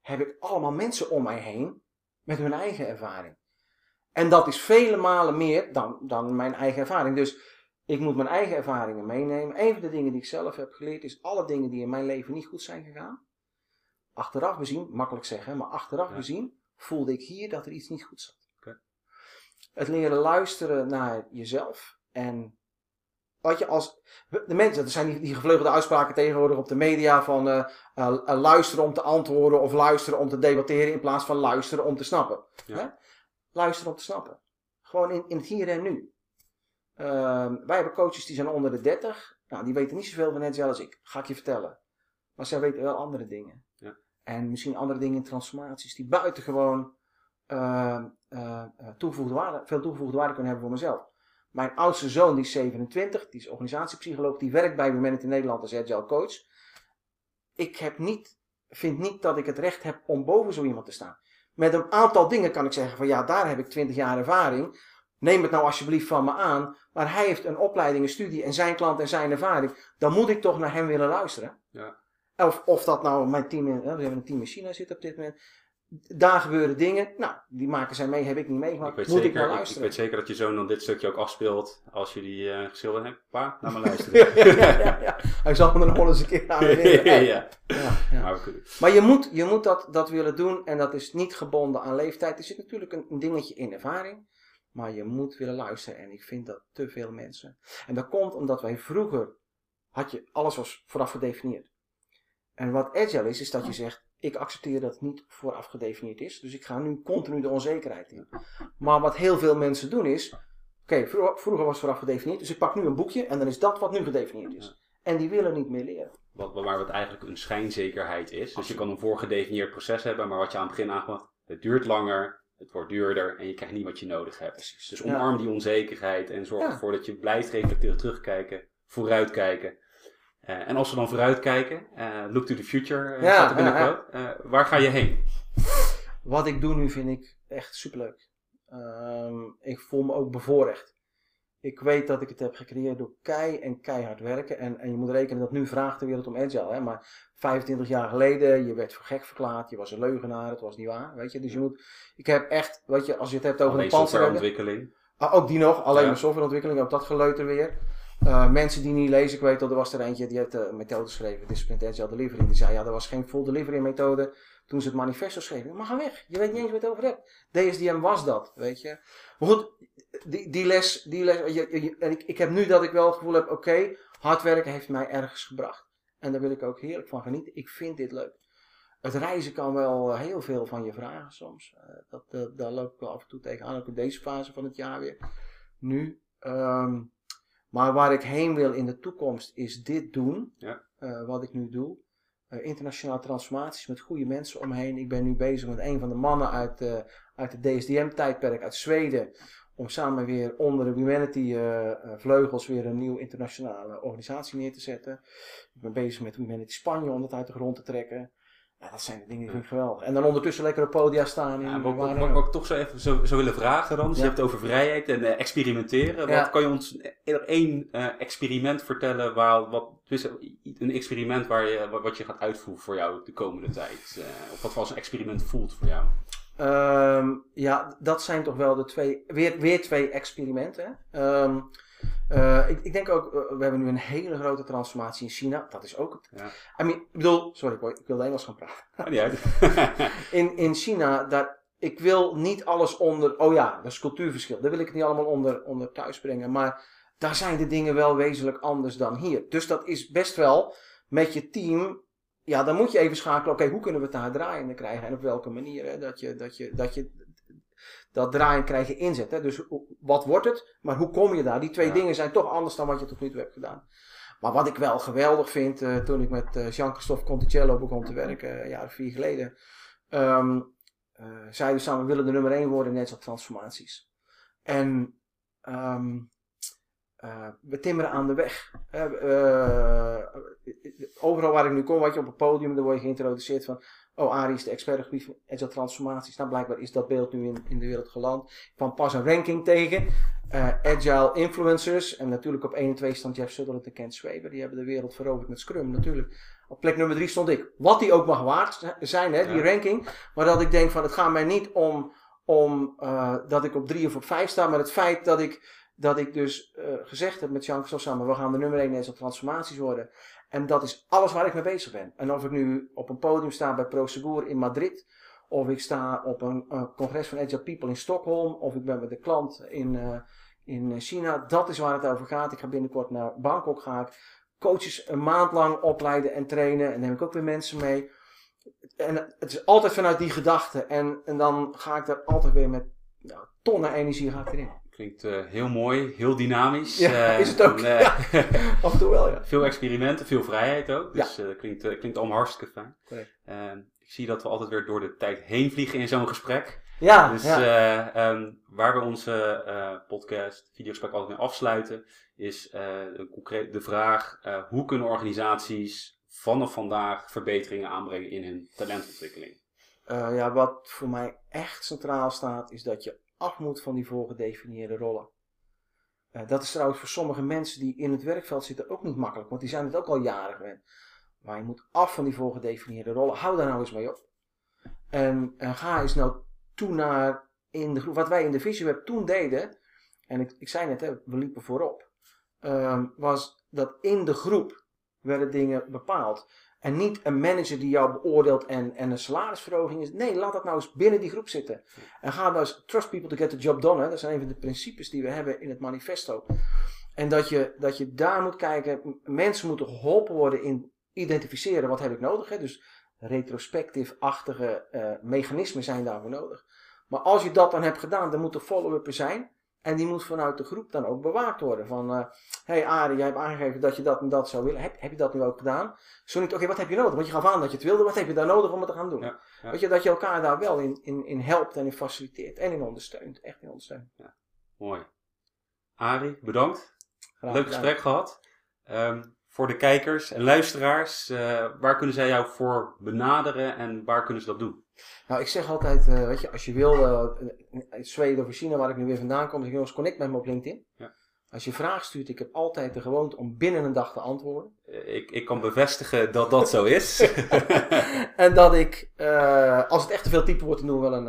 heb ik allemaal mensen om mij heen met hun eigen ervaring. En dat is vele malen meer dan, dan mijn eigen ervaring. Dus ik moet mijn eigen ervaringen meenemen. Een van de dingen die ik zelf heb geleerd is alle dingen die in mijn leven niet goed zijn gegaan. Achteraf bezien, makkelijk zeggen, maar achteraf ja. bezien voelde ik hier dat er iets niet goed zat. Okay. Het leren luisteren naar jezelf en wat je, als de mensen, er zijn die, die gevleugelde uitspraken tegenwoordig op de media van uh, uh, luisteren om te antwoorden of luisteren om te debatteren in plaats van luisteren om te snappen. Ja. Luisteren om te snappen. Gewoon in, in het hier en nu. Uh, wij hebben coaches die zijn onder de 30. Nou, die weten niet zoveel van net als ik. Ga ik je vertellen. Maar zij weten wel andere dingen. En misschien andere dingen in transformaties die buitengewoon toegevoegde waarde, veel toegevoegde waarde kunnen hebben voor mezelf. Mijn oudste zoon, die is 27, die is organisatiepsycholoog, die werkt bij Humanity Nederland als agile coach. Ik heb niet, vind niet dat ik het recht heb om boven zo iemand te staan. Met een aantal dingen kan ik zeggen van ja, daar heb ik 20 jaar ervaring. Neem het nou alsjeblieft van me aan. Maar hij heeft een opleiding, een studie en zijn klant en zijn ervaring. Dan moet ik toch naar hem willen luisteren. Ja. Of, of dat nou mijn team, in, we hebben een team in China zit op dit moment daar gebeuren dingen. Nou, die maken zij mee, heb ik niet meegemaakt. Ik Moet zeker, ik maar luisteren. Ik, weet zeker dat je zoon dan dit stukje ook afspeelt als je die uh, geschilderd hebt. Pa, naar me luisteren. ja, ja, Hij zal me nog wel eens een keer aan ja, ja. Maar, maar, je moet, je moet dat, dat willen doen en dat is niet gebonden aan leeftijd. Er zit natuurlijk een, een dingetje in ervaring. Maar je moet willen luisteren en ik vind dat te veel mensen. En dat komt omdat wij vroeger, had je, alles was vooraf gedefinieerd. En wat agile is, is dat je zegt, ik accepteer dat het niet vooraf gedefinieerd is. Dus ik ga nu continu de onzekerheid in. Maar wat heel veel mensen doen is. Oké, vroeger, was het vooraf gedefinieerd. Dus ik pak nu een boekje en dan is dat wat nu gedefinieerd is. En die willen niet meer leren. Wat, waar wat eigenlijk een schijnzekerheid is. Dus je kan een voorgedefinieerd proces hebben, maar wat je aan het begin aangaf, het duurt langer, het wordt duurder en je krijgt niet wat je nodig hebt. Precies. Dus omarm die onzekerheid en zorg ervoor dat je blijft reflecteren, terugkijken, vooruitkijken. Uh, en als we dan vooruitkijken, uh, look to the future, uh, ja, staat er binnenkort. Ja, waar ga je heen? Wat ik doe nu vind ik echt superleuk. Um, ik voel me ook bevoorrecht. Ik weet dat ik het heb gecreëerd door kei en keihard werken. En, en je moet rekenen dat nu vraagt de wereld om agile. Hè? Maar 25 jaar geleden, je werd voor gek verklaard. Je was een leugenaar, het was niet waar. Weet je? Dus je moet, ik heb echt, weet je, als je het hebt over Alleen een softwareontwikkeling. Ah, ook die nog, alleen ja. maar softwareontwikkeling, ook dat geleuter weer. Uh, mensen die niet lezen, ik weet dat er was er eentje die had een methode geschreven, Disciplined Agile Delivery. Die zei ja, er was geen full delivery methode toen ze het manifesto schreven. Maar ga weg, je weet niet eens wat je het over hebt. DSDM was dat, weet je. Maar goed, die, die les, die les en ik, ik heb nu dat ik wel het gevoel heb, oké, hard werken heeft mij ergens gebracht. En daar wil ik ook heerlijk van genieten. Ik vind dit leuk. Het reizen kan wel heel veel van je vragen soms. Uh, dat, dat, daar loop ik wel af en toe tegenaan, ook in deze fase van het jaar weer. Nu. Um, maar waar ik heen wil in de toekomst is dit doen, ja. uh, wat ik nu doe. Uh, internationale transformaties met goede mensen omheen. Ik ben nu bezig met een van de mannen uit, uh, uit het DSDM-tijdperk uit Zweden. om samen weer onder de Humanity vleugels weer een nieuwe internationale organisatie neer te zetten. Ik ben bezig met Humanity Spanje om dat uit de grond te trekken. Ja, dat zijn de dingen die vind ik geweldig. En dan ondertussen lekker op podia staan. In ja, wat, wat, wat, wat ik toch zo even zo, zo willen vragen dan. Dus je hebt het over vrijheid en uh, experimenteren. Wat kan je ons één uh, experiment vertellen? Waar, wat, dus een experiment waar je, wat je gaat uitvoeren voor jou de komende tijd? Uh, of wat als een experiment voelt voor jou? Um, ja, dat zijn toch wel de twee, weer, weer twee experimenten. Um, uh, ik, ik, denk ook, uh, we hebben nu een hele grote transformatie in China. Dat is ook het. Ja. I mean, ik bedoel, sorry boy, ik wilde Engels gaan praten. Ja, in, in China, daar, ik wil niet alles onder, oh ja, dat is cultuurverschil. Daar wil ik het niet allemaal onder, onder thuis brengen. Maar daar zijn de dingen wel wezenlijk anders dan hier. Dus dat is best wel met je team. Ja, dan moet je even schakelen. Oké, hoe kunnen we het daar draaiende krijgen en op welke manier? Hè? Dat, je, dat, je, dat je dat draaien krijg je inzet. Hè? Dus wat wordt het, maar hoe kom je daar? Die twee dingen zijn toch anders dan wat je tot nu toe hebt gedaan. Maar wat ik wel geweldig vind, uh, toen ik met uh, Jean-Christophe Conticello begon te werken, een jaar of vier geleden, um, zeiden we samen, we willen de nummer één worden in net transformaties. En um, we timmeren aan de weg. overal waar ik nu kom, wat je op het podium, dan word je geïntroduceerd van, Oh, Arie is de expert op gebied van agile transformaties. Nou, blijkbaar is dat beeld nu in, in de wereld geland. Ik kwam pas een ranking tegen. Uh, agile influencers. En natuurlijk op 1 en 2 stond Jeff Sutherland en Kent Schwaber. Die hebben de wereld veroverd met Scrum. Natuurlijk. Op plek nummer 3 stond ik. Wat die ook mag waard zijn, hè, die ranking. Maar dat ik denk van, het gaat mij niet om, om uh, dat ik op 3 of op 5 sta. Maar het feit dat ik, dat ik dus uh, gezegd heb met Jean samen. We gaan de nummer 1 agile transformaties worden. En dat is alles waar ik mee bezig ben. En of ik nu op een podium sta bij Prosegur in Madrid, of ik sta op een congres van Agile People in Stockholm, of ik ben met de klant in, uh, in China, dat is waar het over gaat. Ik ga binnenkort naar Bangkok, ga ik coaches een maand lang opleiden en trainen en neem ik ook weer mensen mee. En het is altijd vanuit die gedachte. En, en dan ga ik er altijd weer met nou, tonnen energie ga ik erin. Klinkt uh, heel mooi, heel dynamisch. Ja, uh, is het ook. En, uh, ja. Af en toe wel, ja. Veel experimenten, veel vrijheid ook. Dus ja. klinkt, klinkt allemaal hartstikke fijn. Ehm, ik zie dat we altijd weer door de tijd heen vliegen in zo'n gesprek. Ja, dus ja. Um, waar we onze podcast, videogesprek altijd mee afsluiten, is de, concreet, de vraag: hoe kunnen organisaties vanaf vandaag verbeteringen aanbrengen in hun talentontwikkeling? ja, wat voor mij echt centraal staat, is dat je af moet van die voorgedefinieerde rollen. Uh, dat is trouwens voor sommige mensen die in het werkveld zitten ook niet makkelijk, want die zijn het ook al jaren gewend. Maar je moet af van die voorgedefinieerde rollen. Hou daar nou eens mee op. En, en ga eens nou toe naar in de groep. Wat wij in de Visioweb toen deden, en ik, ik zei net, hè, we liepen voorop, uh, was dat in de groep werden dingen bepaald. En niet een manager die jou beoordeelt en, en een salarisverhoging is. Nee, laat dat nou eens binnen die groep zitten. En ga nou eens trust people to get the job done. Hè. Dat zijn een van de principes die we hebben in het manifesto. En dat je, dat je daar moet kijken. Mensen moeten geholpen worden in identificeren wat heb ik nodig. Hè. Dus retrospectief-achtige uh, mechanismen zijn daarvoor nodig. Maar als je dat dan hebt gedaan, dan moet er follow-up zijn. En die moet vanuit de groep dan ook bewaakt worden. Van, hé uh, hey Arie, jij hebt aangegeven dat je dat en dat zou willen. Heb, heb je dat nu ook gedaan? Zo niet, oké, wat heb je nodig? Want je gaf aan dat je het wilde. Wat heb je daar nodig om het te gaan doen? Ja, ja. Weet je, dat je elkaar daar wel in, in, in helpt en in faciliteert. En in ondersteunt. Echt in ondersteunt. Ja, mooi. Arie, bedankt. Graag Leuk gesprek gehad. Um, voor de kijkers en luisteraars, uh, waar kunnen zij jou voor benaderen en waar kunnen ze dat doen? Nou, ik zeg altijd, uh, weet je, als je wil, uh, Zweden of China, waar ik nu weer vandaan kom, zeg ik, jongens, connect met me op LinkedIn. Ja. Als je vragen stuurt, ik heb altijd de gewoonte om binnen een dag te antwoorden. Ik, ik kan bevestigen dat dat zo is. en dat ik, uh, als het echt te veel typen wordt, dan doen we wel een,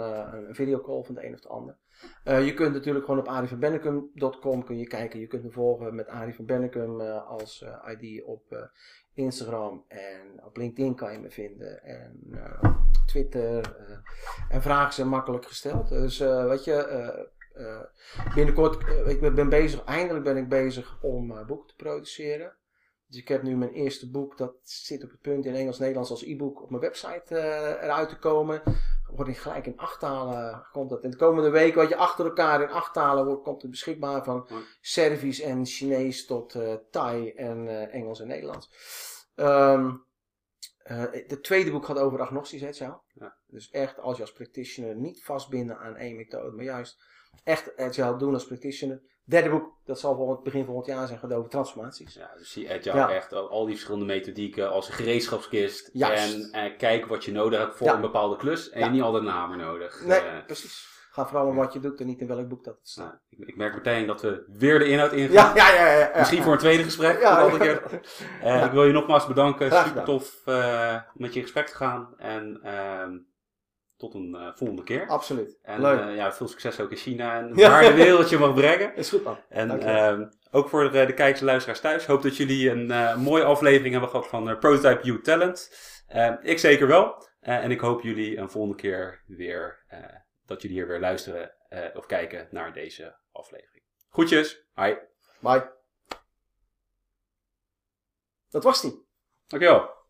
een videocall van de een of de ander. Uh, je kunt natuurlijk gewoon op arievanbennekum.com kun je kijken. Je kunt me volgen met Arie van Bennekum uh, als ID op Instagram. En op LinkedIn kan je me vinden. En Twitter. en vragen zijn makkelijk gesteld. Dus weet je, binnenkort, ik ben bezig, eindelijk ben ik bezig om boeken te produceren. Dus ik heb nu mijn eerste boek, dat zit op het punt in Engels-Nederlands als e-book op mijn website eruit te komen wordt hij gelijk in acht talen. Komt dat in de komende weken, wat je achter elkaar in acht talen wordt, komt het beschikbaar van Servisch en Chinees tot uh, Thai en uh, Engels en Nederlands. Um, uh, de tweede boek gaat over agnostisch. Ja. Dus echt als je als practitioner niet vastbinden aan één methode, maar juist Echt agile doen als practitioner. Derde boek, dat zal volgend, begin volgend jaar zijn, gaat over transformaties. Ja, dus zie agile Ja. echt al, al die verschillende methodieken als een gereedschapskist. Juist. En eh, kijk wat je nodig hebt voor Ja. een bepaalde klus. En je niet altijd een hamer nodig. Nee, Eh, precies. Ga vooral om wat je doet en niet in welk boek dat het staat. nou, ik, ik merk meteen dat we weer de inhoud ingaan. Ja, ja, ja. ja. Misschien voor een tweede gesprek. Ja, een keer. Eh, Ik wil je nogmaals bedanken. Super tof met je in gesprek te gaan. En ehm, tot een eh, volgende keer. Absoluut. En Leuk. eh, ja, veel succes ook in China en waar de wereld je mag brengen. Is goed man. En ehm, ook voor de, de kijkers en luisteraars thuis. Hoop dat jullie een eh, mooie aflevering hebben gehad van Prototype You Talent. Ik zeker wel. En ik hoop jullie een volgende keer weer, dat jullie hier weer luisteren of kijken naar deze aflevering. Groetjes. Hi. Bye. Dat was die. Dankjewel.